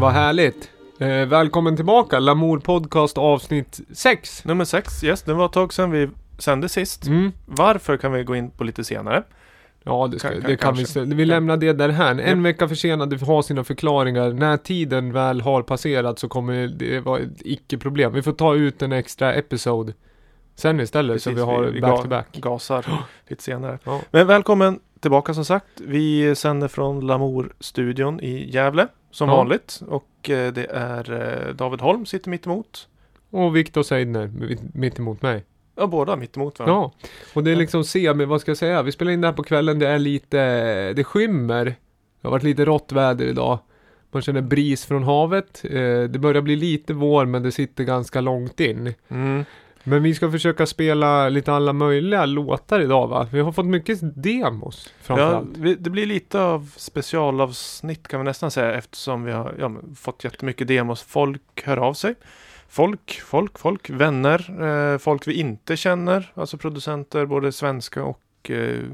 vad härligt. Eh, välkommen tillbaka, Lamour Podcast avsnitt 6. Nummer sex, yes, det var ett tag sedan vi sände sist. Mm. Varför kan vi gå in på lite senare. Ja, det, ska, Kan- det kan vi kanske. se- Vi lämnar det där här. En Ja. vecka försenad, det har sina förklaringar. När tiden väl har passerat så kommer det vara ett icke-problem. Vi får ta ut en extra episod sen istället, så Precis, vi har vi back ga- to back. Gasar lite senare. Ja. Men välkommen tillbaka som sagt. Vi sänder från Lamour-studion i Gävle som Ja. vanligt. Och eh, det är eh, David Holm sitter mitt emot. Och Viktor Seidner, mitt- emot mig. Ja, båda mitt emot varandra. Ja, och det är liksom se, men vad ska jag säga? Vi spelar in det här på kvällen, det är lite, det skymmer. Det har varit lite rått väder idag. Man känner bris från havet. Eh, det börjar bli lite vår, men det sitter ganska långt in. Mm. Men vi ska försöka spela lite alla möjliga låtar idag va? Vi har fått mycket demos Ja, framförallt. vi, det blir lite av specialavsnitt kan vi nästan säga eftersom vi har ja, fått jättemycket demos. Folk hör av sig. Folk, folk, folk, vänner, eh, folk vi inte känner, alltså producenter, både svenska och eh,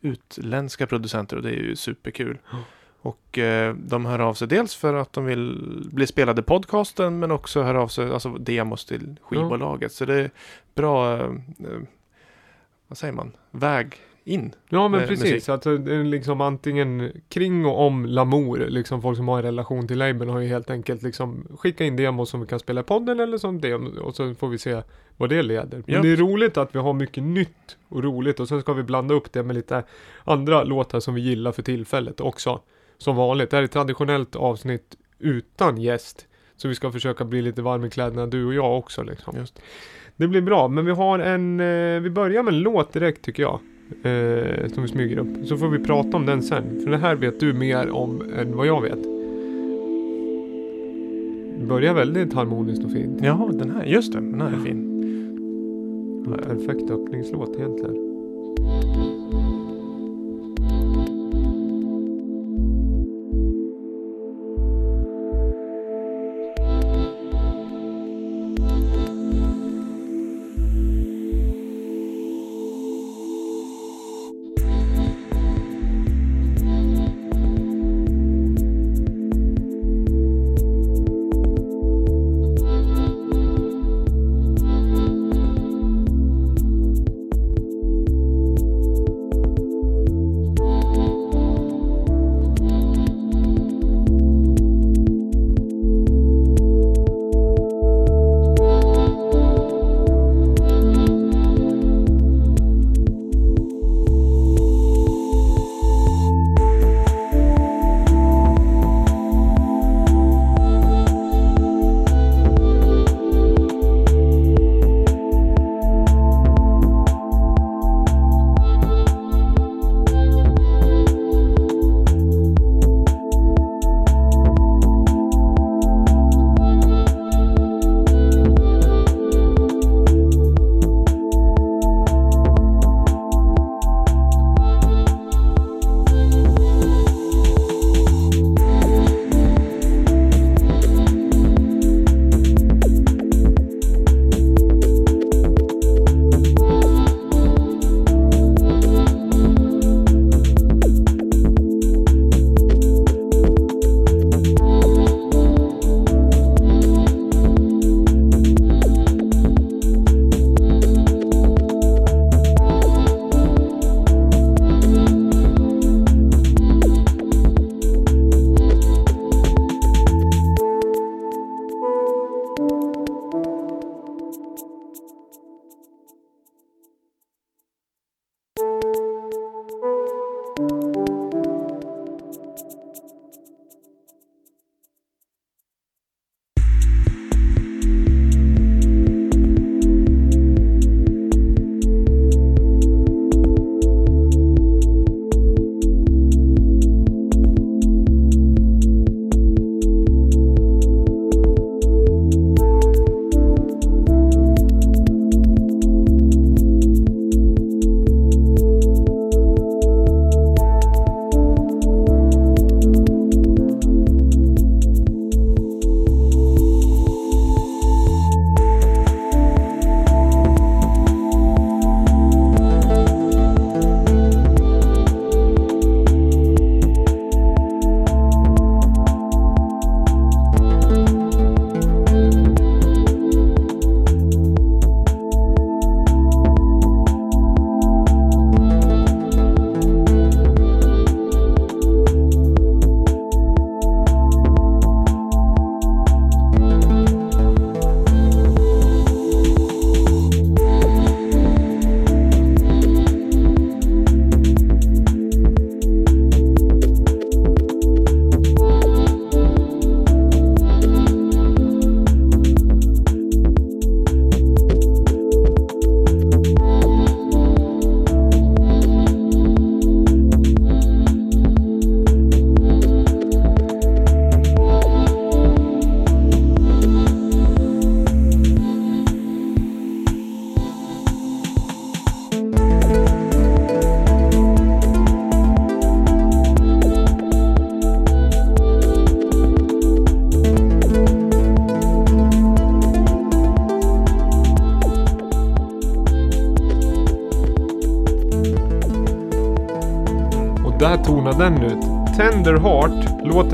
utländska producenter och det är ju superkul. Ja. Och eh, de hör av sig dels för att de vill bli spelade podcasten men också hör av sig, alltså demos till skivbolaget. Så det är bra, eh, eh, vad säger man, väg in. Ja men precis, musik. alltså det är liksom antingen kring och om Lamour, liksom folk som har en relation till labeln har ju helt enkelt liksom skicka in demos som vi kan spela i podden eller som demo och så får vi se vad det leder. Men Ja. det är roligt att vi har mycket nytt och roligt och sen ska vi blanda upp det med lite andra låtar som vi gillar för tillfället också. Som vanligt, det här är ett traditionellt avsnitt utan gäst. Så vi ska försöka bli lite varm i kläderna du och jag också liksom. Just. Det blir bra, men vi har en, eh, vi börjar med en låt direkt tycker jag. Eh, som vi smyger upp. Så får vi prata om den sen. För det här vet du mer om än vad jag vet. Det börjar väldigt harmoniskt och fint. Ja, den här, just det, den här är fin. En perfekt öppningslåt egentligen.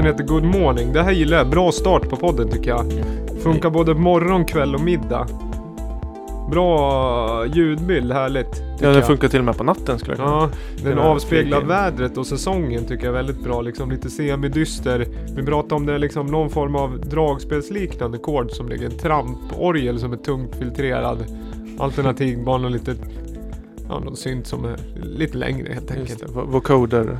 Heter Good Morning. Det här gillar jag. Bra start på podden tycker jag. Funkar både morgon, kväll och middag. Bra ljudbild, härligt. Ja, den funkar till och med på natten skulle jag kunna. Ja, den avspeglar vädret och säsongen tycker jag är väldigt bra. Liksom lite semidyster. Vi pratade om det är liksom någon form av dragspelsliknande kord som ligger. En tramporgel som är tungt filtrerad. Alternativ bara någon lite, ja någon synt som är lite längre helt enkelt. det. vo- Vocoder,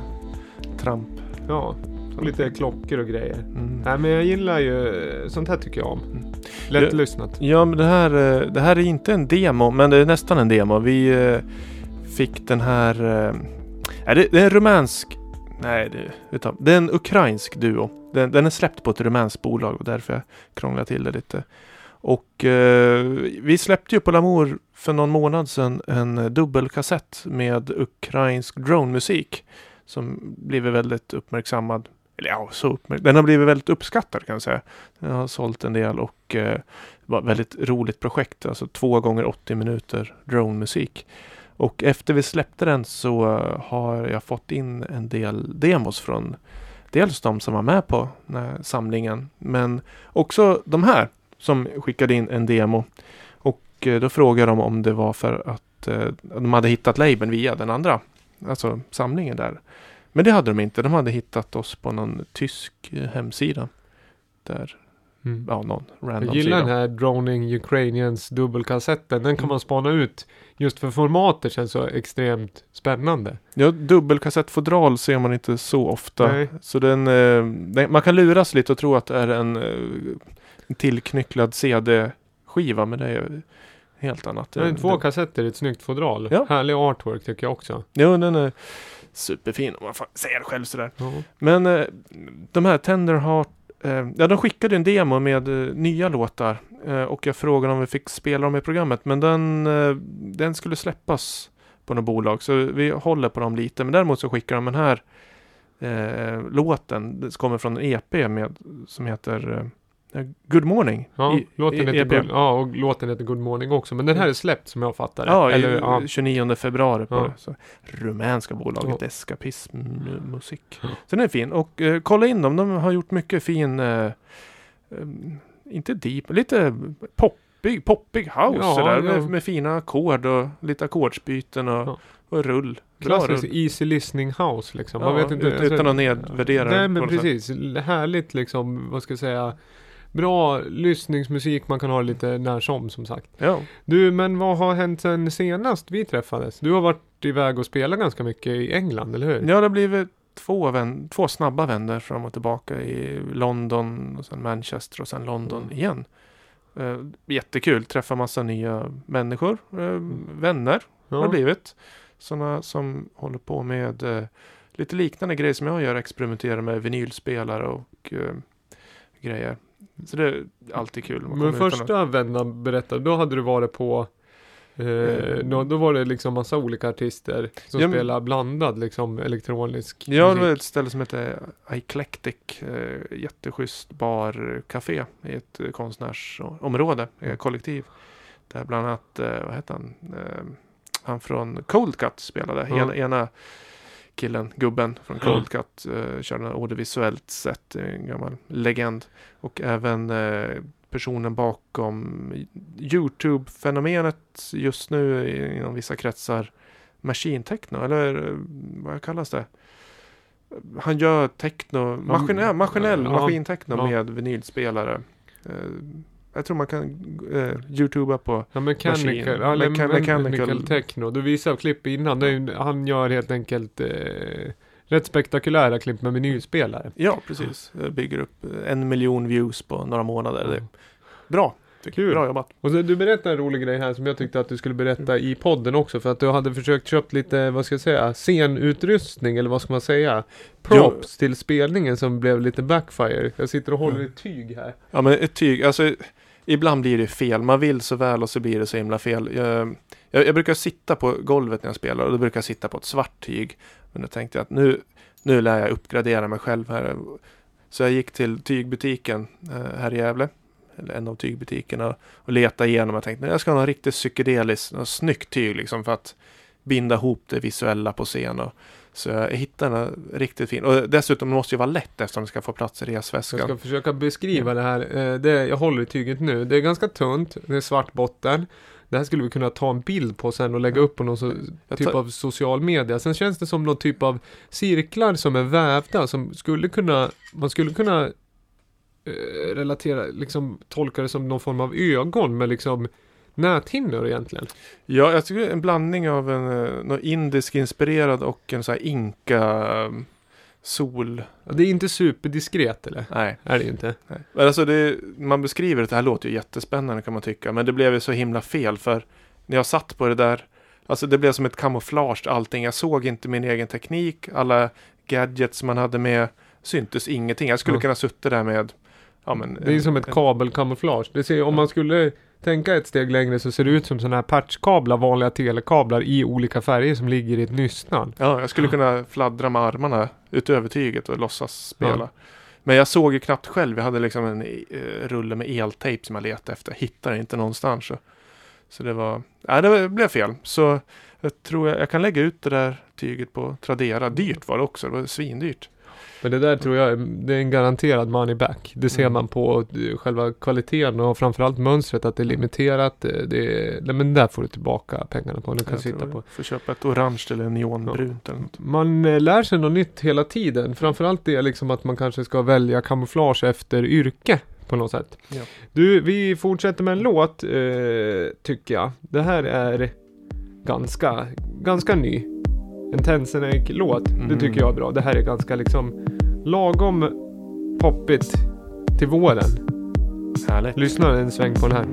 tramp. Ja, och lite klockor och grejer. Mm. Nej men jag gillar ju, sånt här tycker jag om. Mm. Lättlyssnat. Ja, men det här, eh, det här är inte en demo, men det är nästan en demo. Vi eh, fick den här... eh, är det, det är en rumänsk... Nej, det, utan, det är en ukrainsk duo. Den, den är släppt på ett rumänskt bolag och därför jag krånglar till det lite. Och eh, vi släppte ju på Lamour för någon månad sedan en dubbelkassett med ukrainsk dronemusik. Som blivit väldigt uppmärksammad. Eller ja, så Den har blivit väldigt uppskattad kan jag säga. Den har sålt en del och eh, var ett väldigt roligt projekt. Alltså två gånger 80 minuter dronemusik. Och efter vi släppte den så eh, har jag fått in en del demos från dels de som var med på den samlingen. Men också de här som skickade in en demo. Och eh, då frågade de om det var för att eh, de hade hittat labeln via den andra. Alltså samlingen där. Men det hade de inte. De hade hittat oss på någon tysk eh, hemsida. Där, Mm. ja någon random Jag gillar sida. den här Droning Ukrainians dubbelkassetten. Den kan Mm. man spana ut. Just för formatet känns så extremt spännande. Ja, dubbelkassettfodral ser man inte så ofta. Nej. Så den, eh, den, man kan luras lite och tro att det är en, eh, en tillknycklad CD-skiva, men det är helt annat. Det är två kassetter i ett snyggt fodral. Ja. Härlig artwork tycker jag också. Jo, den är superfin om man får säga det själv sådär. Ja. Men eh, de här Tender Heart, eh, ja de skickade en demo med eh, nya låtar. Eh, och jag frågade om vi fick spela dem i programmet. Men den, eh, den skulle släppas på något bolag. Så vi håller på dem lite. Men däremot så skickar de den här eh, låten. Det kommer från en EP med, som heter Good Morning. Ja, I- låten heter EP. Good, ja, och låten heter Good Morning också. Men den här är släppt som jag fattar det. Ja, Eller, i, ja. 29 februari på Ja. Så, rumänska bolaget Ja. Eskapism mu- Musik. Ja. Så den är fin. Och eh, kolla in dem. De har gjort mycket fin, eh, em, inte deep, lite poppig, poppig house Ja, sådär, med, med fina ackord och lite ackordsbyten och, och rull. Klassisk rull. easy listening house liksom. Man vet inte, ut- utan att nedvärdera Nej men precis. Härligt liksom, vad ska jag säga. Bra lyssningsmusik, man kan ha lite när som som sagt. Ja. Du, men vad har hänt sen senast vi träffades? Du har varit iväg och spelat ganska mycket i England, eller hur? ja, det har blivit två, vän, två snabba vändor fram och tillbaka i London och sen Manchester och sen London Mm. igen. Eh, jättekul, träffa massa nya människor, eh, vänner har det Ja. blivit. Sådana som håller på med eh, lite liknande grejer som jag gör, experimenterar med vinylspelare och eh, grejer. Så det är alltid kul. Men första vändan berättade, då hade du varit på Eh. då, då var det liksom massa olika artister som Ja, men- spelar blandad liksom elektronisk ja, det var ett ställe som heter Eclectic. Eh, jätteschysst barcafé i ett konstnärsområde, eh, kollektiv. Där bland annat, eh, vad heter han? Eh, han från Cold Cut spelade. Ja. Ena, ena killen, gubben från. Cold Cut eh, körde audiovisuellt sett, en gammal legend. Och även eh, personen bakom Youtube-fenomenet just nu inom vissa kretsar. Machine techno, eller eh, vad kallas det? Han gör techno, maskinell, maskinell ja, maskintechno ja. med vinylspelare. Eh, jag tror man kan eh, youtuba på Ja, mechanical, Machine. ja, Mecha- mechanical, mechanical- techno. Du visade klipp innan. Ju- han gör helt enkelt eh, rätt spektakulära klipp med vinylspelare. Ja, precis. Jag bygger upp eh, en miljon views på några månader. Det är bra. Kul. Bra jobbat. Och så, du berättade en rolig grej här som jag tyckte att du skulle berätta i podden också. För att du hade försökt köpt lite, vad ska jag säga, scenutrustning eller vad ska man säga? Props till spelningen som blev lite backfire. Jag sitter och håller Mm. i tyg här. Ja, men ett tyg, alltså ibland blir det fel. Man vill så väl och så blir det så himla fel. Jag, jag, jag brukar sitta på golvet när jag spelar och då brukar jag sitta på ett svart tyg. Men då tänkte jag att nu, nu lär jag uppgradera mig själv här. Så jag gick till tygbutiken eh, här i Gävle. Eller en av tygbutikerna. Och letade igenom. Jag tänkte att jag ska ha något riktigt psykedeliskt, något snyggt tyg liksom för att binda ihop det visuella på scen. Och så jag hittade den riktigt fin. Och dessutom måste det vara lätt eftersom det ska få plats i Jag resväskan. ska försöka beskriva det här. Eh, Det, jag håller i tyget nu. Det är ganska tunt. Det är svart botten. Det här skulle vi kunna ta en bild på sen och lägga upp på någon Jag typ tar- av social media. Sen känns det som någon typ av cirklar som är vävda som skulle kunna, man skulle kunna eh, relatera, liksom tolka det som någon form av ögon med liksom näthinnor egentligen. Ja, jag tycker en blandning av en eh, någon indisk inspirerad och en sån här inka eh, sol. Det är inte superdiskret eller? Nej. Är det inte. Nej. Men Alltså det, man beskriver det, det här låter ju jättespännande kan man tycka. Men det blev ju så himla fel för när jag satt på det där. Alltså det blev som ett kamouflage allting. Jag såg inte min egen teknik. Alla gadgets man hade med syntes ingenting. Jag skulle Ja. kunna suttit där med ja, men, Det är en- som ett kabelkamouflage. Det ser, om man skulle tänka ett steg längre så ser det ut som sådana här patchkablar, vanliga telekablar i olika färger som ligger i ett nystan. Ja, jag skulle kunna fladdra med armarna utöver tyget och låtsas spela. Ja. Men jag såg ju knappt själv. Jag hade liksom en eh, rulle med eltejp som jag letade efter. Hittade inte någonstans. Så, så det var... Nej, det blev fel. Så jag tror jag, jag kan lägga ut det där tyget på Tradera. Dyrt var det också. Det var svindyrt. Men det där tror jag det är en garanterad money back. Det ser Mm. man på eh, själva kvaliteten och framförallt mönstret att det är limiterat. eh, Det är, nej men där får du tillbaka pengarna på. Du kan Jag sitta på. Får köpa ett orange eller neonbrunt eller något. Man eh, lär sig något nytt hela tiden. Framförallt det liksom att man kanske ska välja kamouflage efter yrke på något sätt. Ja. Du, vi fortsätter med en låt eh, tycker jag. Det här är ganska, ganska ny. En Tensenek-låt. Det Mm. tycker jag är bra. Det här är ganska liksom lagom poppigt till våren. Härligt. Lyssna en sväng på den här.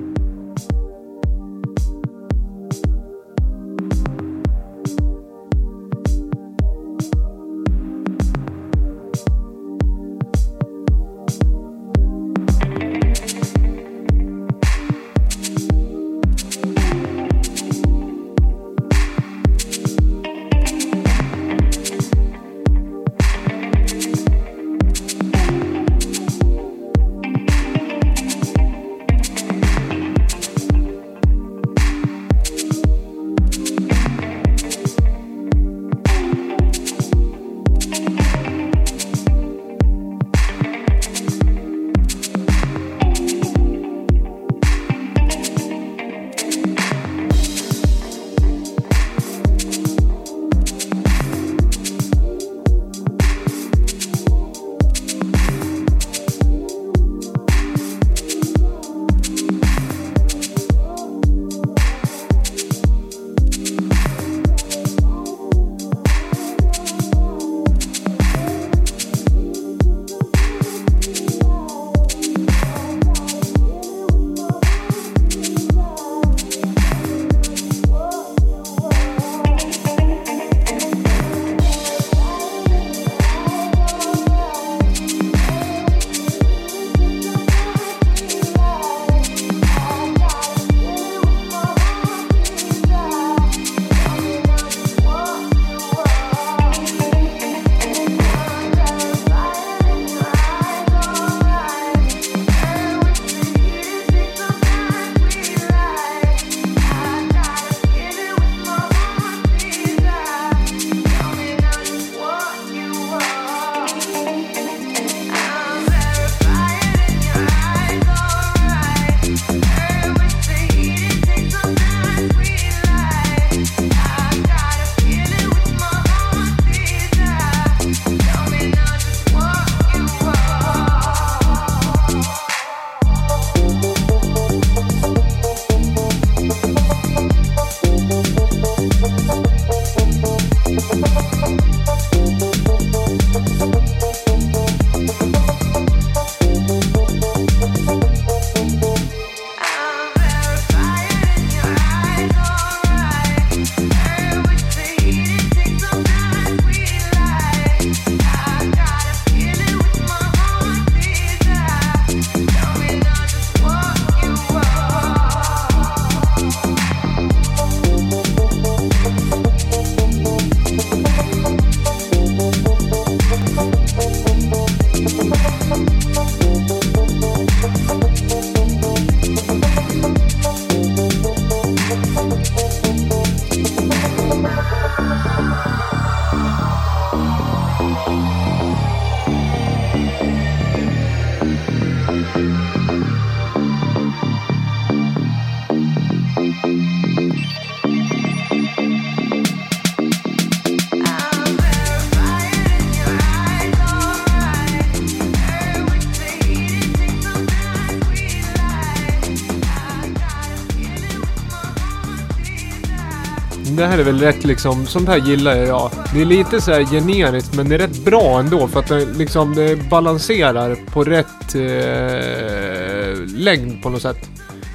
Det här är väl rätt liksom, sånt här gillar jag. Det är lite så här generiskt men det är rätt bra ändå för att det liksom det balanserar på rätt eh, längd på något sätt.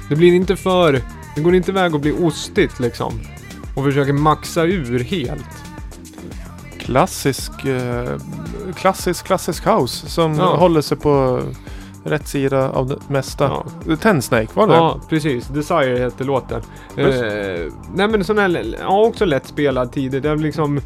Det blir inte för, det går inte iväg och blir ostigt liksom. Och försöker maxa ur helt. Klassisk, eh, klassisk, klassisk house som Ja. håller sig på rätt sida av det mesta. Ja. Ten Snake, var det Ja, precis. Desire heter låten. Eh, nej men sån här, ja också lätt spelad tid. Det är liksom,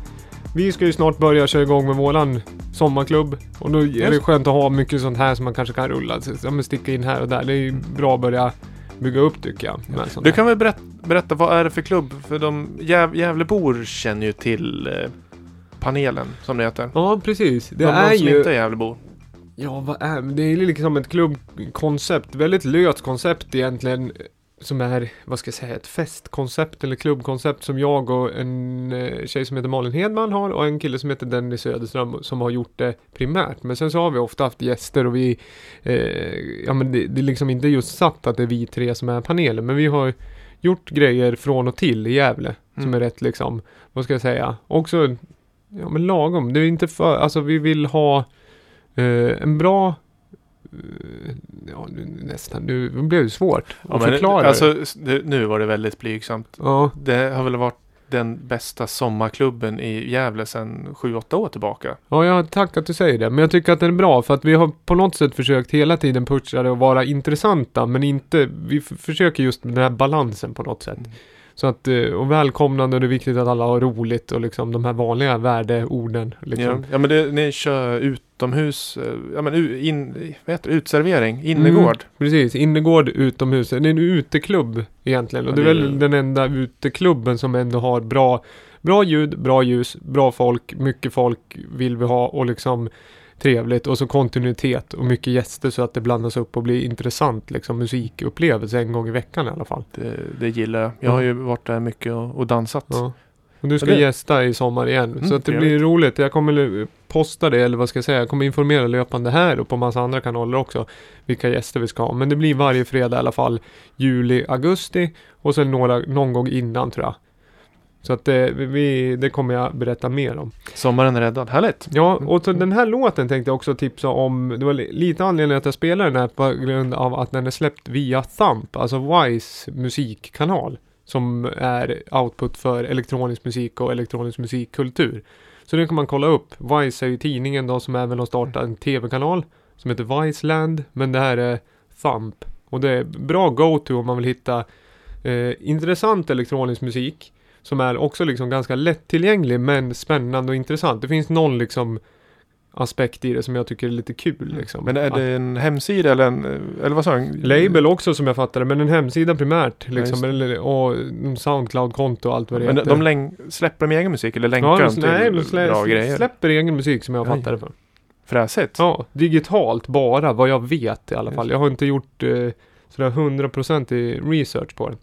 vi ska ju snart börja köra igång med våran sommarklubb. Och då är det skönt att ha mycket sånt här som man kanske kan rulla. Så, ja, men sticka in här och där. Det är ju bra att börja bygga upp tycker jag. sånt Du kan väl berätta, berätta, vad är det för klubb? För de Gäv, Gävlebor känner ju till eh, panelen, som det heter. Ja, precis. Det de, är de som ju... inte är Gävlebor. Ja, vad är det? är liksom ett klubbkoncept. Väldigt löst koncept egentligen. Som är, vad ska jag säga, ett festkoncept eller klubbkoncept som jag och en eh, tjej som heter Malin Hedman har och en kille som heter Dennis Söderström som har gjort det primärt. Men sen så har vi ofta haft gäster och vi, eh, ja men det, det är liksom inte just satt att det är vi tre som är panelen. Men vi har gjort grejer från och till i Gävle. Som Mm. är rätt liksom, vad ska jag säga, också, ja men lagom. Det är inte för, alltså vi vill ha Eh, en bra... eh, ja, nu, nästan. Nu blev det svårt Ja, att förklara. alltså, nu var det väldigt blygsamt. ja, Det har väl varit den bästa sommarklubben i Gävle sedan 7-8 år tillbaka. ja, jag tack att du säger det. Men jag tycker att den är bra för att vi har på något sätt försökt hela tiden pusha det och vara intressanta. Men inte, vi försöker just med den här balansen på något sätt. Mm. Så att, eh, och välkomnande och det är viktigt att alla har roligt och liksom de här vanliga värdeorden. Liksom. Ja, ja men det, ni kör utomhus, eh, ja men in, vad heter det, utservering, innergård. Precis, innergård utomhus. Det är en uteklubb egentligen. Och Ja, det är det är- väl den enda uteklubben som ändå har bra, bra ljud, bra ljus, bra folk, mycket folk vill vi ha och liksom trevligt och så kontinuitet och mycket gäster så att det blandas upp och blir intressant liksom musikupplevelse en gång i veckan i alla fall. Det, det gillar jag. Jag har ju varit där mycket och, och dansat. Ja. Och du ska det- gästa i sommar igen. Mm, så att det trevligt. blir roligt. Jag kommer posta det, eller vad ska jag säga, jag kommer informera löpande här och på massa andra kanaler också. Vilka gäster vi ska ha. Men det blir varje fredag i alla fall. Juli, augusti och sen några, någon gång innan tror jag. Så att det, vi, det kommer jag berätta mer om. Sommaren är räddad. Härligt! Ja, och så den här låten tänkte jag också tipsa om. Det var li- lite anledning att jag spelar den här på grund av att den är släppt via Thump, alltså Wise musikkanal. Som är output för elektronisk musik och elektronisk musikkultur. Så det kan man kolla upp. Vice är ju tidningen då som även har startat en tv-kanal som heter Viceland. Men det här är Thump. Och det är bra go-to om man vill hitta eh, intressant elektronisk musik. Som är också liksom ganska lättillgänglig men spännande och intressant. Det finns någon liksom aspekt i det som jag tycker är lite kul liksom. Men är det en hemsida eller en, eller vad sa du? Label också som jag fattar det, men en hemsida primärt liksom. det. eller, och Soundcloud-konto och allt vad det Men heter. de läng- släpper de egen musik eller länkar ja, de de, till nej, de slä, bra grejer? släpper egen musik som jag det för. Fräsigt! Ja, digitalt bara, vad jag vet i alla fall. Jag har inte gjort eh, sådär 100% i research på det.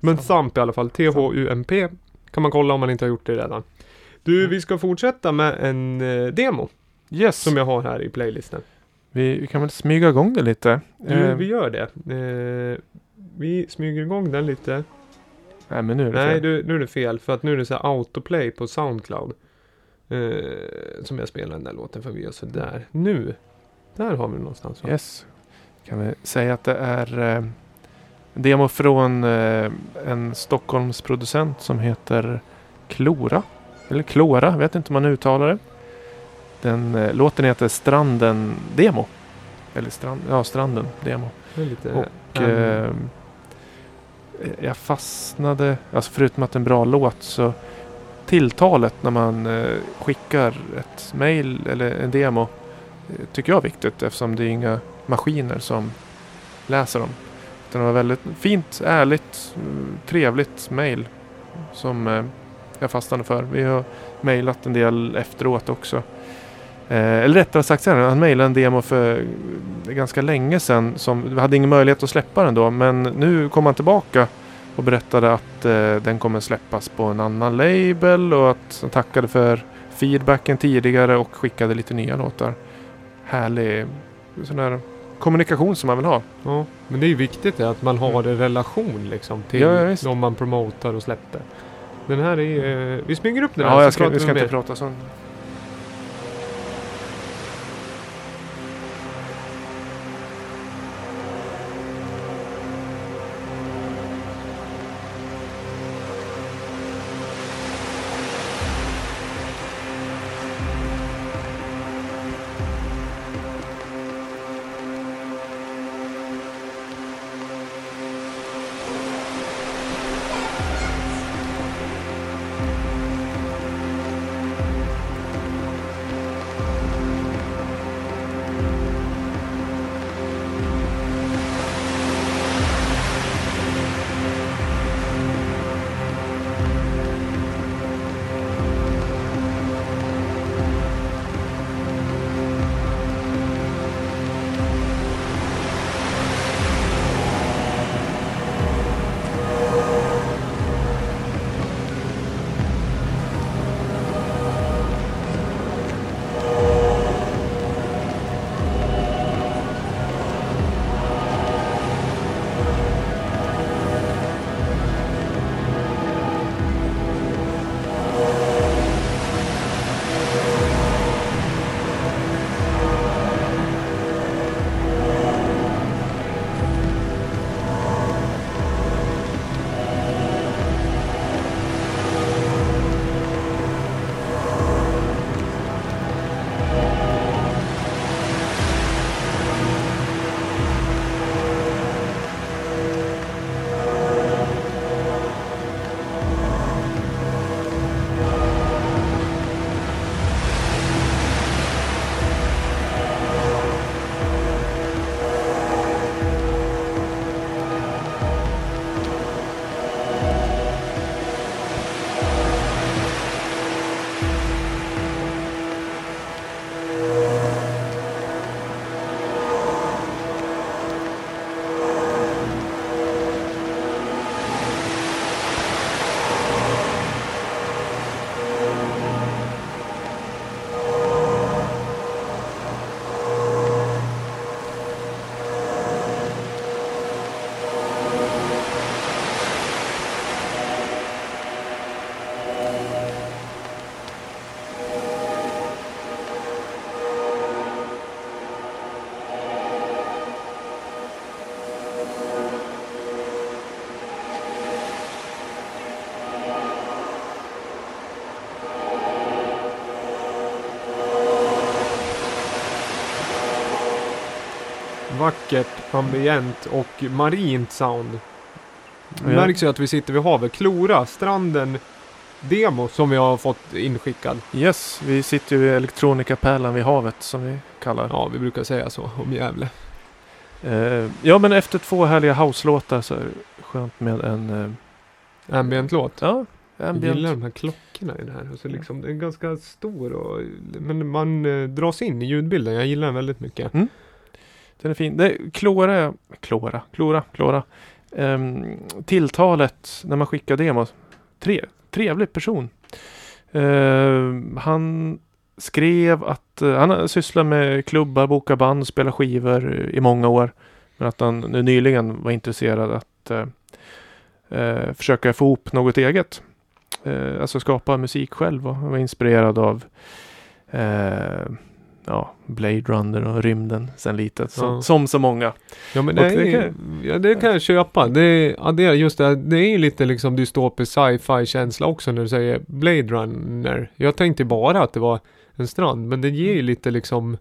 Men Thump i alla fall, T-H-U-M-P kan man kolla om man inte har gjort det redan. Du, Mm. vi ska fortsätta med en eh, demo Yes! som jag har här i playlisten. Vi, vi kan väl smyga igång det lite. Du, Eh, vi gör det. Eh, vi smyger igång den lite. Nej men nu är det Nej, fel. du, nu är det fel för att nu är det så här autoplay på Soundcloud. Eh, som jag spelar den där låten för vi gör sådär. Nu, där har vi den någonstans va? Yes. Kan vi säga att det är eh, demo från eh, en Stockholmsproducent som heter Klora. Eller Klora, vet inte hur man uttalar det. Den eh, låten heter Stranden Demo. Eller strand, ja, Stranden Demo. Lite, Och um, eh, jag fastnade, alltså förutom att det är en bra låt så tilltalet när man eh, skickar ett mail eller en demo eh, tycker jag är viktigt eftersom det är inga maskiner som läser dem. Utan det var väldigt fint, ärligt, mm, trevligt mail som eh, jag fastnade för. Vi har mejlat en del efteråt också. Eh, eller rättare sagt han mejlade en demo för mm, ganska länge sedan. Som, vi hade ingen möjlighet att släppa den då. Men nu kom han tillbaka och berättade att eh, den kommer släppas på en annan label. Och att han tackade för feedbacken tidigare och skickade lite nya låtar. Härlig sån här kommunikation som man vill ha. ja, men det är ju viktigt att man har en relation liksom till Ja, ja, de man promotar och släpper. Den här är... eh, vi smyger upp den här Ja, jag ska, vi ska inte prata så. Ambient och marint sound. Det Ja. märks ju att vi sitter vid havet. Klora, stranden, demo som vi har fått inskickad. Yes, vi sitter ju vid elektronikapärlan vid havet som vi kallar. Ja, vi brukar säga så om Gävle. Eh, ja, men efter två härliga house-låtar så är det skönt med en eh, Ambient-låt. ja, Jag ambient. gillar de här klockorna i den här. Alltså liksom, den är ganska stor och, men man eh, dras in i ljudbilden. Jag gillar den väldigt mycket. Den är fin. Det, Klora, Klora, Klora, Klora. Um, ehm, tilltalet när man skickar demos. Tre, trevlig person. Uh, han skrev att uh, han sysslar med klubbar, boka band, spela skivor i många år. Men att han nu nyligen var intresserad att eh, eh, försöka få ihop något eget. Alltså skapa musik själv och han var inspirerad av ja, Blade Runner och rymden sen litet. Som, Ja. som så många. Ja men det, det kan- ja, det kan jag köpa. Det, ja, det är just det, det är ju lite liksom dystopisk sci-fi känsla också när du säger Blade Runner. Jag tänkte bara att det var en strand, men det ger ju lite liksom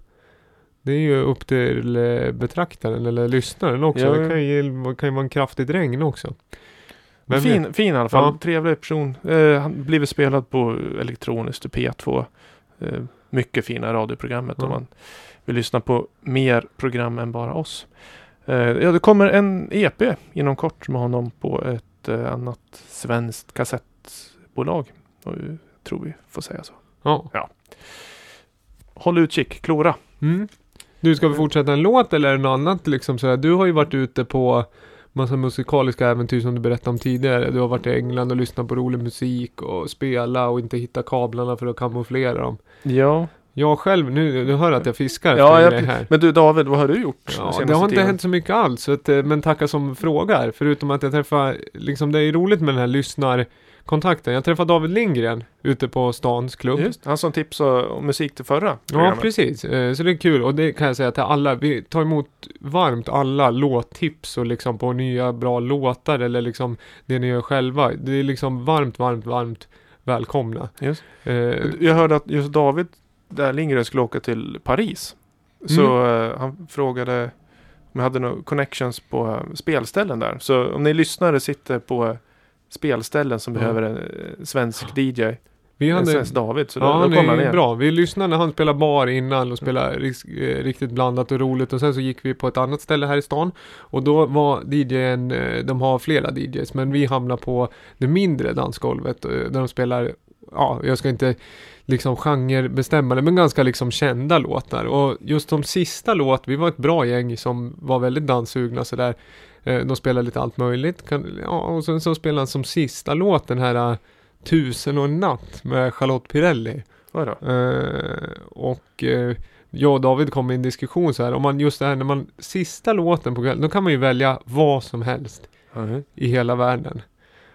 det är ju upp till eh, betraktaren eller lyssnaren också. Ja, det kan ju, kan ju vara en kraftig regn också. Vet? fin, fin i alla fall. Ja. Trevlig person. Eh, han blivit spelad på elektroniskt i P2. Eh, mycket fina radioprogrammet Ja. om man vill lyssna på mer program än bara oss. Eh, ja, det kommer en EP inom kort med honom på ett eh, annat svenskt kassettbolag. Och, jag tror vi får säga så. Ja. Håll utkik, Klora. Mm. Du, ska vi fortsätta en låt eller något annat liksom sådär? Du har ju varit ute på massa musikaliska äventyr som du berättade om tidigare. Du har varit i England och lyssnat på rolig musik och spela och inte hitta kablarna för att kamouflera dem. Ja, jag själv, nu, du hör att jag fiskar Ja, jag- här. Men du David, vad har du gjort? Ja, det har inte tiden? hänt så mycket alls, att, eh, men tacka som frågar. Förutom att jag träffar, liksom det är roligt med den här lyssnarkontakten. Jag träffade David Lindgren ute på stans klubb. Just, han som tipsade om musik till förra Ja, programmet. precis. Eh, Så det är kul och det kan jag säga till alla. Vi tar emot varmt alla låttips och liksom på nya bra låtar eller liksom det ni gör själva. Det är liksom varmt, varmt, varmt välkomna. Just. Eh, Jag hörde att just David där Lindgren skulle åka till Paris. Så Mm. eh, han frågade om jag hade några connections på eh, spelställen där. Så om ni lyssnare sitter på spelställen som Ja. behöver en eh, svensk DJ. vi En hade... svensk David. Så Ja, då, han då kommer han ner. bra. Vi lyssnade när han spelade bar innan och spelade ris- eh, riktigt blandat och roligt och sen så gick vi på ett annat ställe här i stan och då var DJn, de har flera DJs men vi hamnade på det mindre dansgolvet där de spelar, ja jag ska inte liksom genrebestämma det men ganska liksom kända låtar och just de sista låt, vi var ett bra gäng som var väldigt danssugna sådär Eh, De spelade lite allt möjligt. Ja, och sen så spelade han som sista låt den här eh, Tusen och en natt med Charlotte Pirelli. Eh, och eh, jag och David kom i en diskussion så här, om man just det här när man sista låten på kvällen, då kan man ju välja vad som helst Mhm. i hela världen.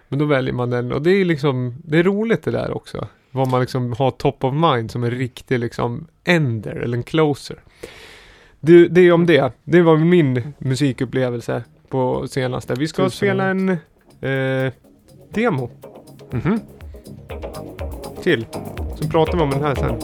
Men då väljer man den och det är liksom, det är roligt det där också. Vad man liksom har top of mind som en riktig liksom ender eller en closer. Det, det är om det. Det var min musikupplevelse på senaste. Vi ska Tusen spela en eh, demo Mhm. till. Så pratar vi om den här sen.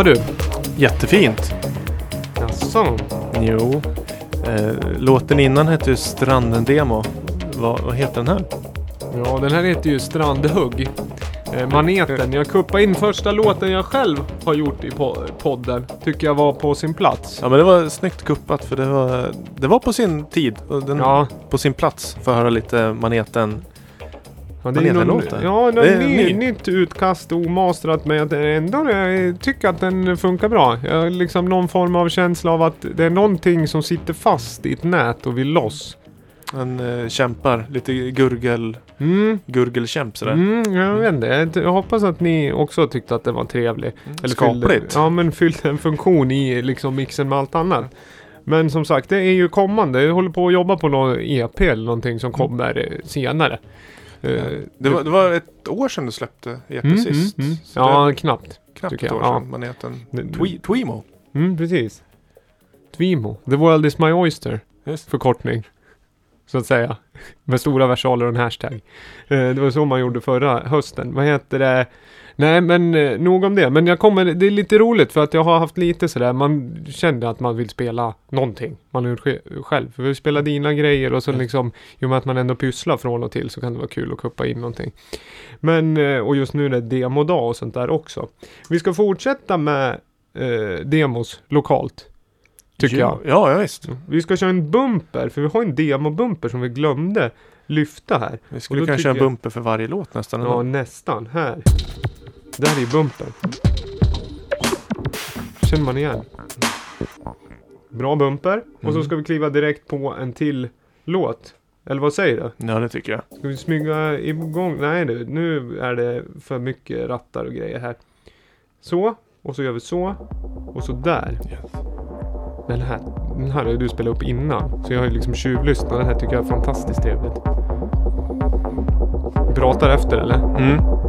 Ja du. Jättefint. Jaså? Jo. Eh, låten innan hette ju Stranden-demo. Vad, vad heter den här? Ja, den här heter ju Strandhugg. Eh, maneten. Jag kuppade in första låten jag själv har gjort i po- podden. Tycker jag var på sin plats. Ja men det var snyggt kuppat för det var, det var på sin tid och den Ja, på sin plats för att höra lite maneten. Ja Vad heter någon, låten? Ja, någon Det är ny, ny. nytt utkast omastrat men jag ändå jag tycker att den funkar bra. Jag har liksom någon form av känsla av att det är någonting som sitter fast i ett nät och vill loss. Den eh, kämpar lite gurgel, Mm, gurgelkämp sådär. mm, jag vet inte. Jag, jag hoppas att ni också tyckte att den var trevlig. Eller Skapligt. Fyllde, ja men fyllde en funktion i liksom mixen med allt annat. Men som sagt, det är ju kommande. Jag håller på att jobba på någon EP eller någonting som kommer eh, senare. Eh, Det, var, det var ett år sedan du släppte EP Mm, sist. mm, mm. Ja, det knappt. knappt ett år Ja. sedan. Maneten Det- Twe- Tweemo. Mm, precis. Twimo. The world is my oyster. Just. Förkortning. Så att säga. Med stora versaler och en hashtag. Eh, det var så man gjorde förra hösten. Vad heter det? Nej men eh, nog om det. Men jag kommer, det är lite roligt för att jag har haft lite sådär, man kände att man vill spela någonting. Man har gjort sj- själv. För vi spelar dina grejer och så Mm. liksom, i och med att man ändå pysslar från och till så kan det vara kul att kuppa in någonting. Men, eh, och just nu är det demodag och sånt där också. Vi ska fortsätta med eh, demos lokalt. Tycker jag. Ja, ja visst. Vi ska köra en bumper, för vi har en demobumper som vi glömde lyfta här. Vi skulle kanske köra en bumper för varje låt nästan. Ja, nästan. Här. Där är bumpern. Känner man igen. Bra bumper. Och så Mm. ska vi kliva direkt på en till låt. Eller vad säger du? ja, det tycker jag. Ska vi smyga igång? Nej du, nu är det för mycket rattar och grejer här. Så. Och så gör vi så. Och så där. Den här, den här har du spelat upp innan. Så jag har ju liksom tjuvlyssnat. Den här tycker jag är fantastiskt trevligt. Pratar efter eller? Mm.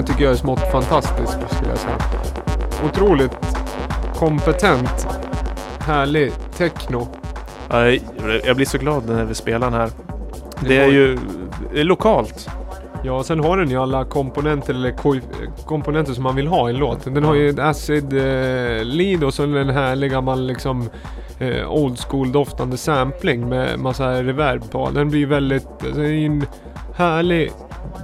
Den, den här tycker jag är smått fantastisk skulle jag säga. Otroligt kompetent, härlig techno. Nej, Jag blir så glad när vi spelar den här. Det Det är var- ju det är lokalt. Ja, sen har den ju alla komponenter eller ko- komponenter som man vill ha i en låt. Den har ju ett acid eh, lead och så en härlig gammal liksom eh, old school doftande sampling med massa reverb på. Den blir väldigt, alltså, en härlig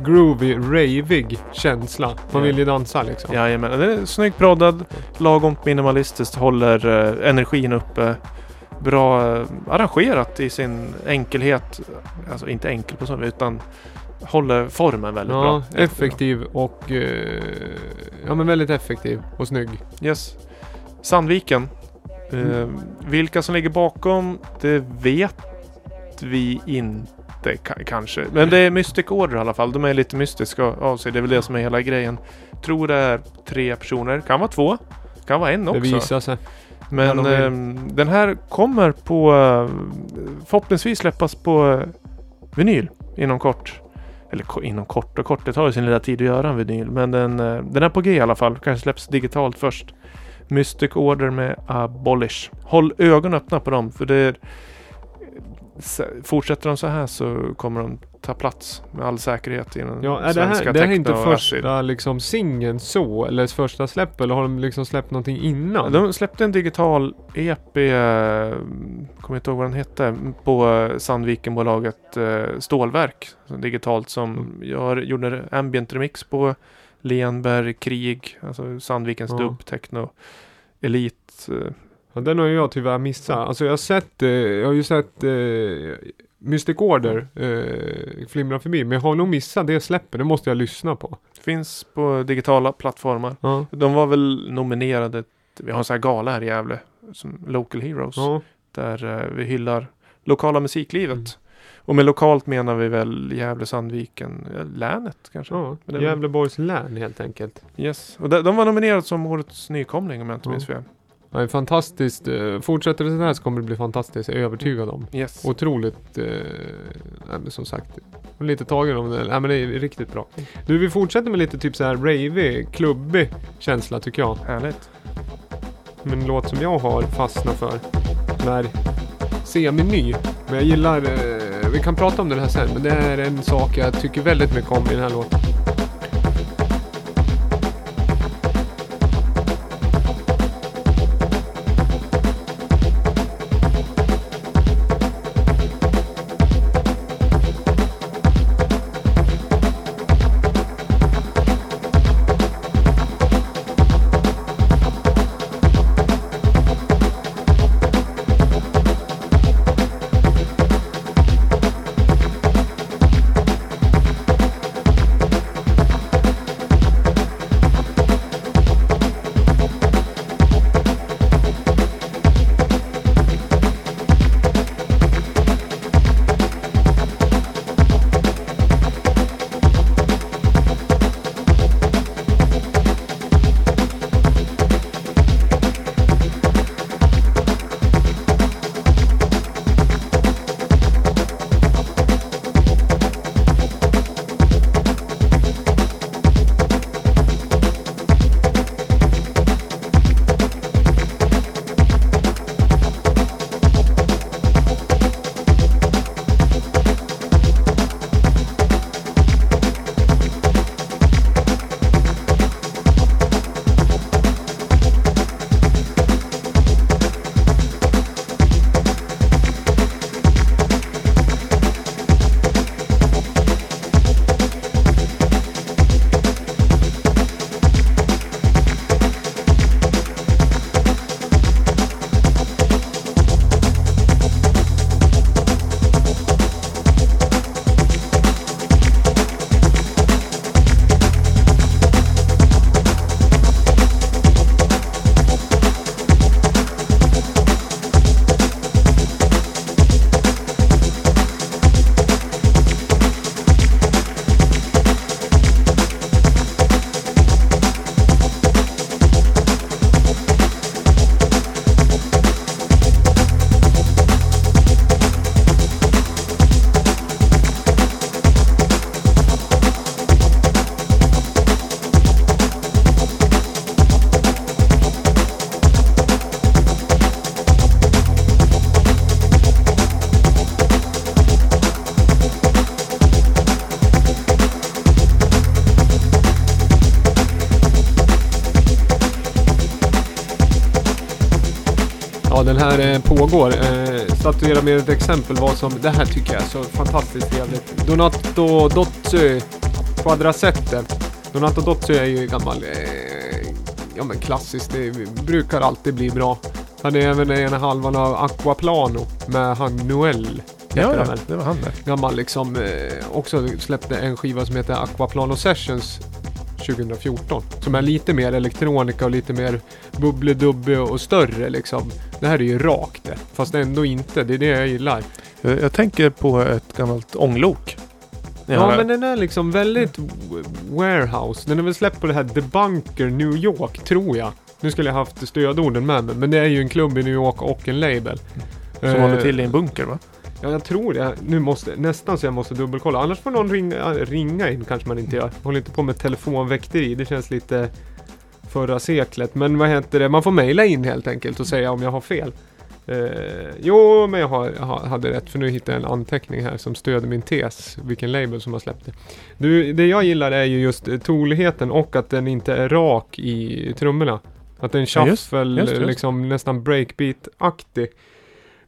groovy, ravig känsla. Man Ja. vill ju dansa liksom. Jajamän, den är snyggt proddad, lagom minimalistiskt, håller eh, energin uppe. Bra eh, arrangerat i sin enkelhet. Alltså inte enkel på så vis, utan håller formen väldigt Ja, bra. effektiv och eh, ja men väldigt effektiv och snygg. Yes. Sandviken. Eh, Mm. vilka som ligger bakom, det vet vi inte ka- kanske. Men det är Mystic Order i alla fall. De är lite mystiska av sig. Det är väl det som är hela grejen. Tror det är tre personer. Kan vara två. Kan vara en Det också. visar sig. Men Ja, ehm, den här kommer på eh, förhoppningsvis släppas på eh, vinyl inom kort. Eller inom kort och kort, det tar ju sin lilla tid att göra en vinyl. Men den, eh, den är på G i alla fall. Kanske släpps digitalt först. Mystic Order med Abolish. Håll ögonen öppna på dem för det är, Fortsätter de så här så kommer de ta plats med all säkerhet i den Ja, är det svenska här, det här är inte första liksom singeln så, eller första släpp, eller har de liksom släppt någonting innan? De släppte en digital EP, eh, kommer inte ihåg vad den hette, på eh, Sandvikenbolaget eh, Stålverk. Digitalt som Mm. jag gjorde ambient remix på Lenberg, Krig, alltså Sandvikens Ja. dubb, techno, Elit. Ja, den har jag tyvärr missat. Alltså jag har sett, eh, jag har ju sett eh, Mystic Order eh, flimra förbi, men jag har nog missat det släppet. Det måste jag lyssna på. Finns på digitala plattformar. Ja, De var väl nominerade, vi har en sån här gala här i Gävle, som Local Heroes. ja, Där eh, vi hyllar lokala musiklivet. Mm. Och med lokalt menar vi väl Gävle, Sandviken, eh, länet kanske. ja. Gävleborgs län helt enkelt. Yes. Och de, de var nominerade som årets nykomling om jag inte minns fel. Är fantastiskt. eh, Fortsätter det så här så kommer det bli fantastiskt, jag är övertygad om. Yes. Otroligt, eh, nej, men som sagt, lite tagen om det. Nej, men det är riktigt bra. Du, vi fortsätter med lite typ så här ravig, klubbig känsla tycker jag. Härligt. Men en låt som jag har fastnat för. Den är semi-ny. Men jag gillar, eh, vi kan prata om den här sen, men det är en sak jag tycker väldigt mycket om i den här låten. Ja, den här eh, pågår. Eh, statuera med ett exempel vad som... Det här tycker jag är så fantastiskt trevligt. Donato Dozzi Quadrasette. Donato Dozzi är ju gammal... Eh, ja men klassiskt. Det brukar alltid bli bra. Han är även ena halvan av Aquaplano med han Noel. Ja, det var han där. Gammal liksom. Också släppte en skiva som heter Aquaplano Sessions 2014. Som är lite mer elektronika och lite mer bubbledubbe och större liksom. Det här är ju rakt det. Fast ändå inte. Det är det jag gillar. Jag, jag tänker på ett gammalt ånglok. Ja, men den är liksom väldigt warehouse. Den är väl släppt på det här The Bunker New York, tror jag. Nu skulle jag haft stödorden med mig, men det är ju en klubb i New York och en label. Som Eh, håller till i en bunker va? Ja, jag tror det. Nu måste, nästan så jag måste dubbelkolla. Annars får någon ringa, ringa in, kanske man inte gör. Håller inte på med telefonväkteri. Det känns lite förra seklet. Men vad heter det? Man får mejla in helt enkelt och säga om jag har fel. Eh, jo, men jag, har, jag hade rätt för nu hittade jag en anteckning här som stöder min tes. Vilken label som har släppt det. Du, det jag gillar är ju just eh, toligheten och att den inte är rak i trummorna. Att det är en Ja, just- shuffle, just, just. liksom nästan breakbeat-aktig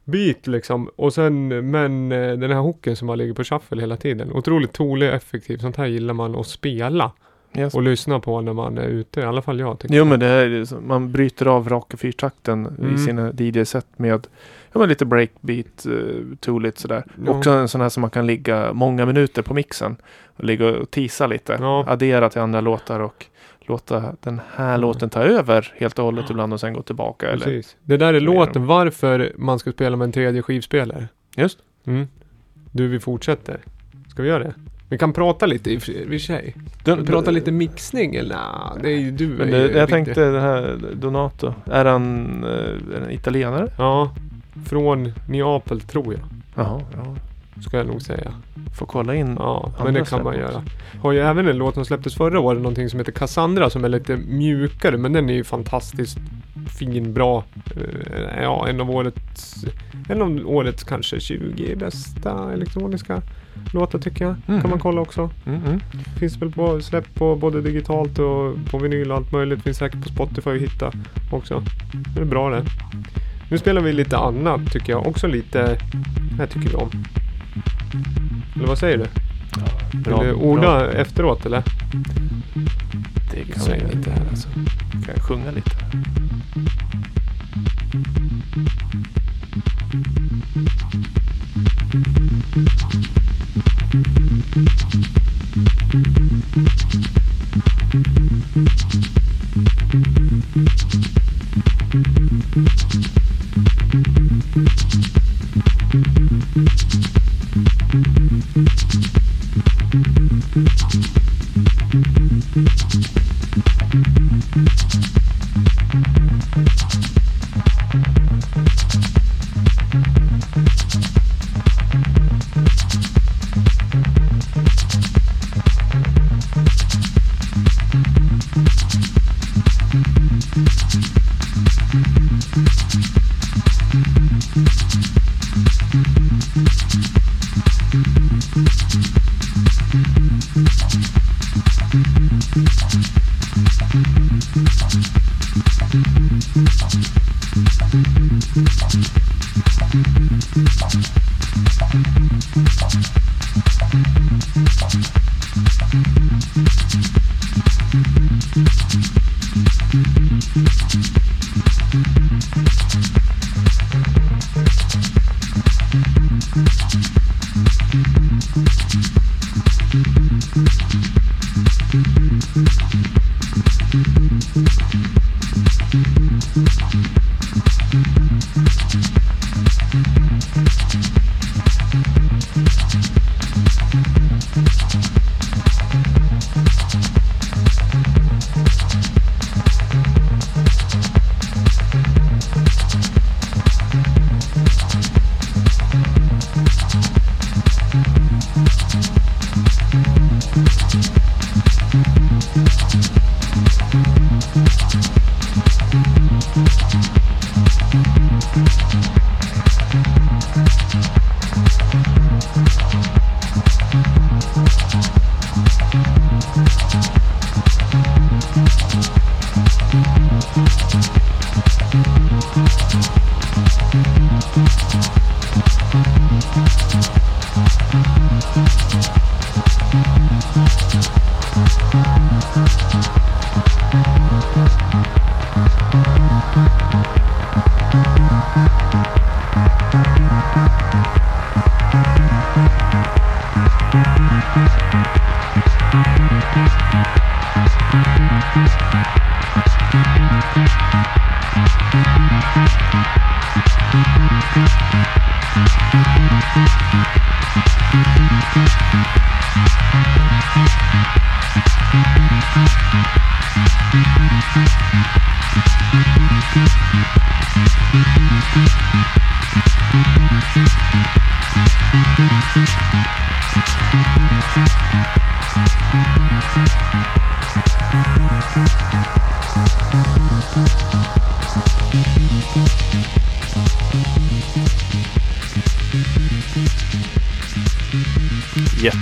beat liksom. Och sen, men eh, den här hooken som har ligger på shuffle hela tiden. Otroligt tolig och effektiv. Sånt här gillar man att spela Yes. och lyssna på när man är ute. I alla fall jag tycker. Jo men det här, man bryter av raka fyrtakten Mm. i sina DJ-set med ja, men lite breakbeat, uh, tooligt sådär. Ja. Också en sån här som man kan ligga många minuter på mixen. Och ligga och tisa lite. Ja. Addera till andra låtar och låta den här Mm. låten ta över helt och hållet ibland och sen gå tillbaka. Eller, Precis. Det där är är låten varför man ska spela med en tredje skivspelare. just. Mm. Du, vi fortsätter. Ska vi göra det? Vi kan prata lite i och för sig. Den, Prata lite mixning eller? Nah, det är ju du. Men är det, jag riktig- tänkte den här Donato. Är han uh, en italienare? Ja. Från Neapel tror jag. Jaha, ja. Ska jag nog säga. Får kolla in. Ja, men det kan man göra. Har ju även en låt som släpptes förra året, någonting som heter Cassandra som är lite mjukare, men den är ju fantastiskt fin, bra. Eh, ja, en av årets, en av årets kanske 20 bästa elektroniska låtar tycker jag. Mm. Kan man kolla också. Mm, mm. Finns väl på släpp på både digitalt och på vinyl och allt möjligt. Finns säkert på Spotify att hitta också. Det är bra det. Nu spelar vi lite annat tycker jag. Också lite, det här tycker vi om. Eller vad säger du? Bra, Vill du orda bra. efteråt eller? Det kan Sväng jag lite här alltså. Kan jag sjunga lite?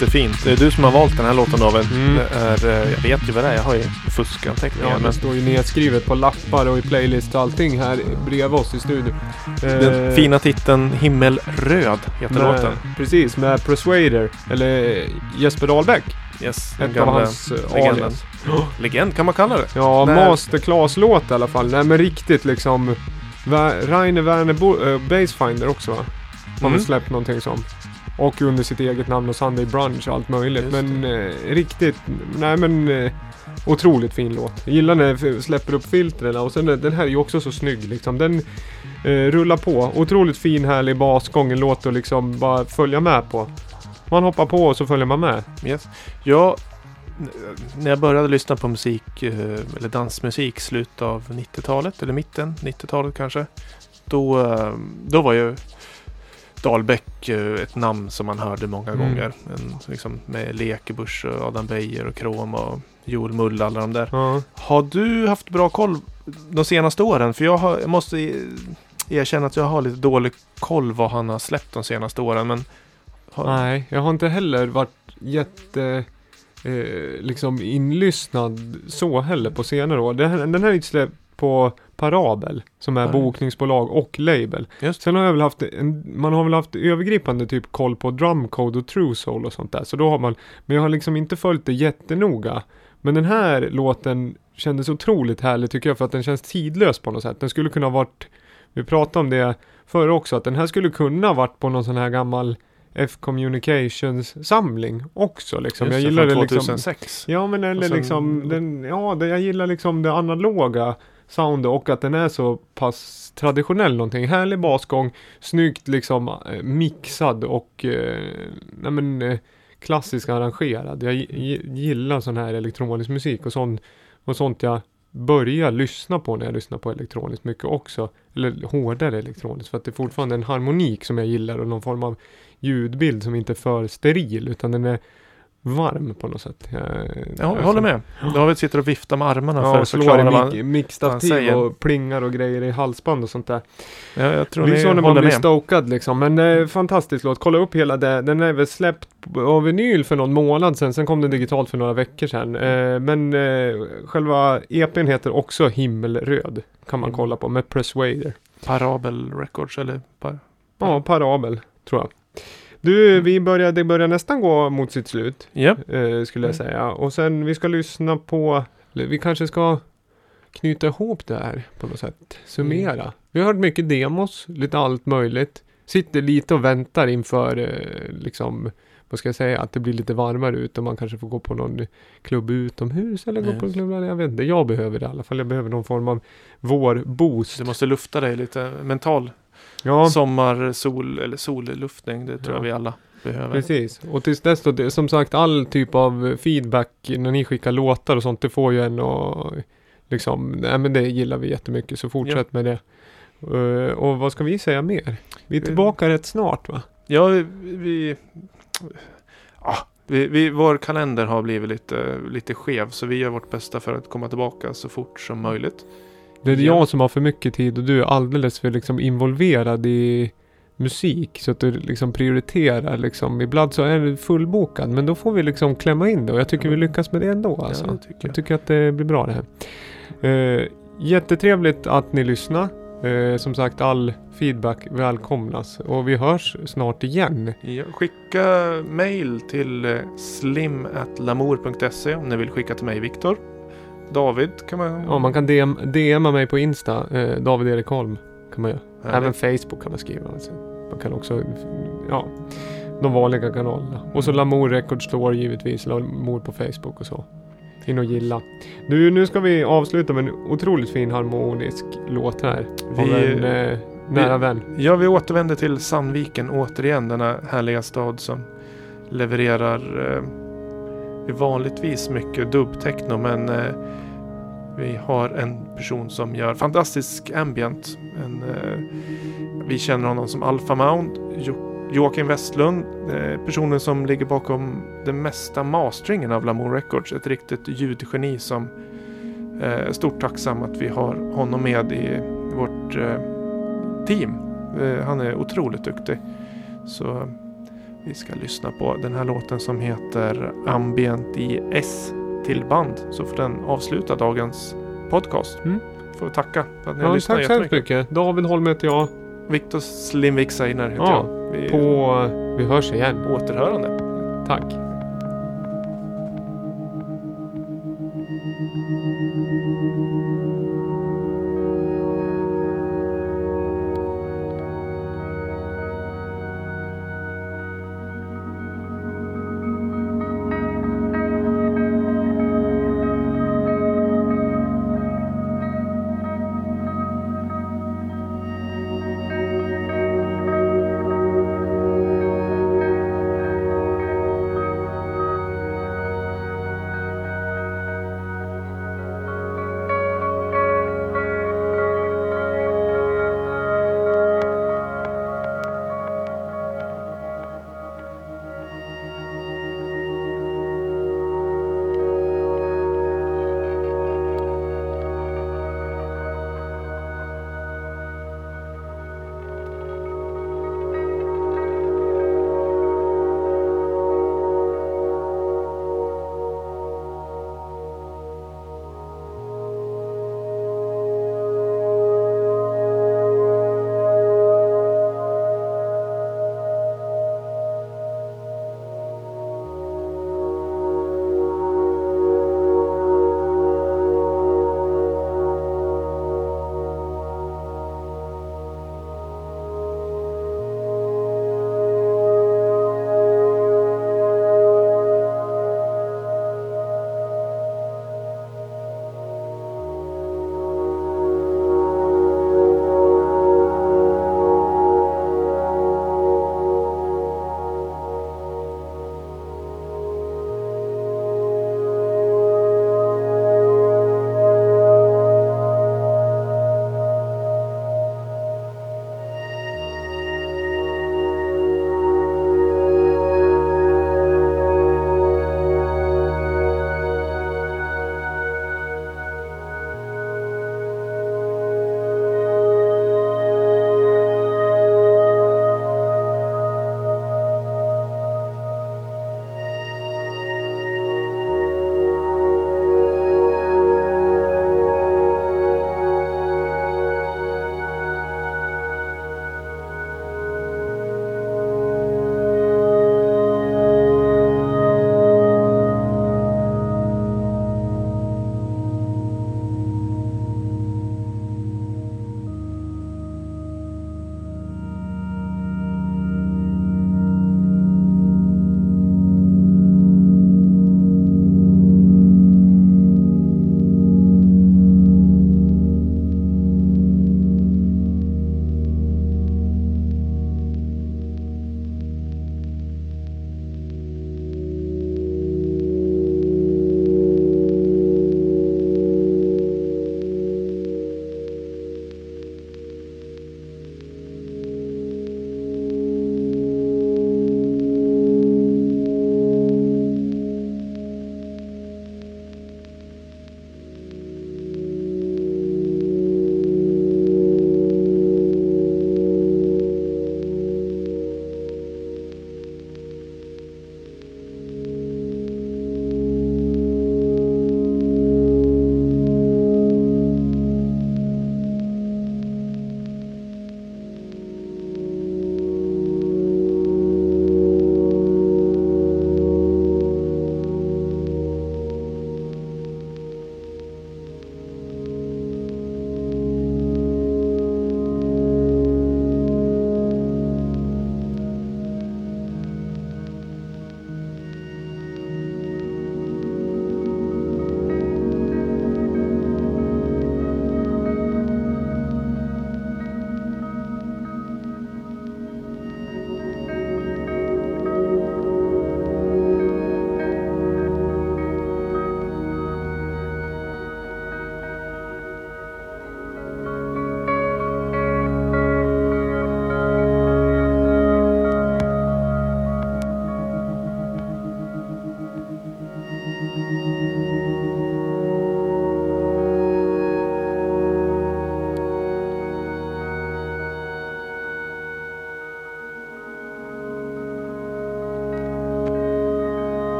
Jättefint. Det är du som har valt den här låten David. Mm. Är, eh, jag vet ju vad det är. Jag har ju fuskanteckningar. Ja, men det står ju nedskrivet på lappar och i playlist och allting här bredvid oss i studion. den Eh, fina titeln Himmelröd heter med, låten. Precis, med Persuader, eller Jesper Dahlbäck. Yes, Ett av hans eh, alias. Legend kan man kalla det. Ja, När- masterclass-låt i alla fall. Nej men riktigt liksom. Rainer Werner Bo- äh, Basefinder också va? Har Mm. väl släppt någonting som. Och under sitt eget namn och Sunday Brunch och allt möjligt. Men eh, riktigt, nej men eh, otroligt fin låt. Jag gillar när f- släpper upp filtren och sen eh, den här är ju också så snygg liksom. Den eh, rullar på. Otroligt fin härlig basgång. En låt att liksom bara följa med på. Man hoppar på och så följer man med. Yes. Jag, n- när jag började lyssna på musik, eh, eller dansmusik, slutet av 90-talet, eller mitten 90-talet kanske. Då, eh, då var ju Dahlbäck eh, ett namn som man hörde många Mm. gånger. En, liksom, med Lekebusch, och Adam Beijer och Krom och Joel Mull, alla de där. Ja. Har du haft bra koll de senaste åren? För jag, har, jag måste erkänna att jag har lite dålig koll vad han har släppt de senaste åren. Men har, Nej, jag har inte heller varit jätte eh, liksom inlyssnad så heller på senare år. Den den här är släppt på Parabel som är Ja. bokningsbolag och label. Just. Sen har jag väl haft en, man har väl haft övergripande typ koll på Drumcode och True Soul och sånt där. Så då har man, men jag har liksom inte följt det jättenoga. Men den här låten kändes otroligt härlig tycker jag för att den känns tidlös på något sätt. Den skulle kunna varit, vi pratade om det förr också, att den här skulle kunna varit på någon sån här gammal F-Communications samling också liksom. Just jag det, gillar från det liksom. 2006. Ja men eller sen- liksom, den, ja det, jag gillar liksom det analoga soundet och att den är så pass traditionell någonting. Härlig basgång, snyggt liksom eh, mixad och eh, nej men eh, klassiskt arrangerad. Jag gillar sån här elektronisk musik och, sån, och sånt jag börjar lyssna på när jag lyssnar på elektroniskt mycket också. Eller hårdare elektroniskt för att det är fortfarande en harmonik som jag gillar och någon form av ljudbild som inte är för steril utan den är varm på något sätt. Jag, Ja, jag håller med. David sitter och viftar med armarna för Ja, att slår förklara i säger. och plingar och grejer i halsband och sånt där. Ja, jag tror Det är så när man blir med. stokad liksom. Men eh, fantastisk låt. Kolla upp hela det. Den är väl släppt av vinyl för någon månad sedan. Sen kom den digitalt för några veckor sedan. Eh, men eh, själva EPn heter också Himmelröd. Kan man Himmel. kolla på med Persuader. Parabel Records eller? Par... Ja, Parabel tror jag. Du, vi börjar, det börjar nästan gå mot sitt slut. Ja. eh, skulle jag Mm. säga. Och sen vi ska lyssna på, vi kanske ska knyta ihop det här på något sätt. Summera. Mm. Vi har hört mycket demos, lite allt möjligt. Sitter lite och väntar inför eh, liksom, vad ska jag säga, att det blir lite varmare ute och man kanske får gå på någon klubb utomhus eller gå på en klubb, eller jag vet inte. Jag behöver det i alla fall. Jag behöver någon form av vårboost. Du måste lufta dig lite mental. Ja, Sommar, sol eller solluftning. Det tror Ja. jag vi alla behöver. Precis, och tills dess då, som sagt all typ av feedback när ni skickar låtar och sånt, det får ju en och liksom, nej men det gillar vi jättemycket, så fortsätt med det. Eh, och vad ska vi säga mer? Vi är Eh. tillbaka rätt snart va? Ja, vi... Ja, vi, vi, vår kalender har blivit lite, lite skev så vi gör vårt bästa för att komma tillbaka så fort som möjligt. Det är Ja. jag som har för mycket tid och du är alldeles för liksom involverad i musik så att du liksom prioriterar liksom. Ibland så är du fullbokad men då får vi liksom klämma in det och jag tycker vi lyckas med det ändå alltså. Ja, det tycker Jag jag. tycker att det blir bra det här. Eh, jättetrevligt att ni lyssnar. Eh, som sagt, all feedback välkomnas. Och vi hörs snart igen. Ja, skicka mail till eh, slim.lamour.se om ni vill skicka till mig Viktor. David kan man... Ja, man kan DM, DMa mig på Insta, eh, David Erik Holm. Kan man göra. Även Facebook kan man skriva. Alltså. Man kan också, ja. de vanliga kanalerna. Och så Lamour Records Store givetvis, Lamour på Facebook och så. In och gilla. Nu, nu ska vi avsluta med en otroligt fin harmonisk låt här. Av Vi- en eh, nära vi- vän. Ja, vi återvänder till Sandviken återigen, denna härliga stad som levererar eh, vanligtvis mycket dubbtechno men eh, vi har en person som gör fantastisk ambient. En, eh, vi känner honom som Alpha Mount, jo- Joakim Westlund, eh, personen som ligger bakom den mesta masteringen av Lamour Records. Ett riktigt ljudgeni som eh, är stort tacksam att vi har honom med i vårt eh, team. Eh, han är otroligt duktig. Så eh, vi ska lyssna på den här låten som heter Ambient i S till band. Så får den avsluta dagens podcast. Mm. Får tacka för att ni har Ja, lyssnat tack så hemskt mycket. David Holm heter jag. Viktor Slimvik Seiner heter Ja, jag. Vi På... Vi hörs igen. återhörande. Tack.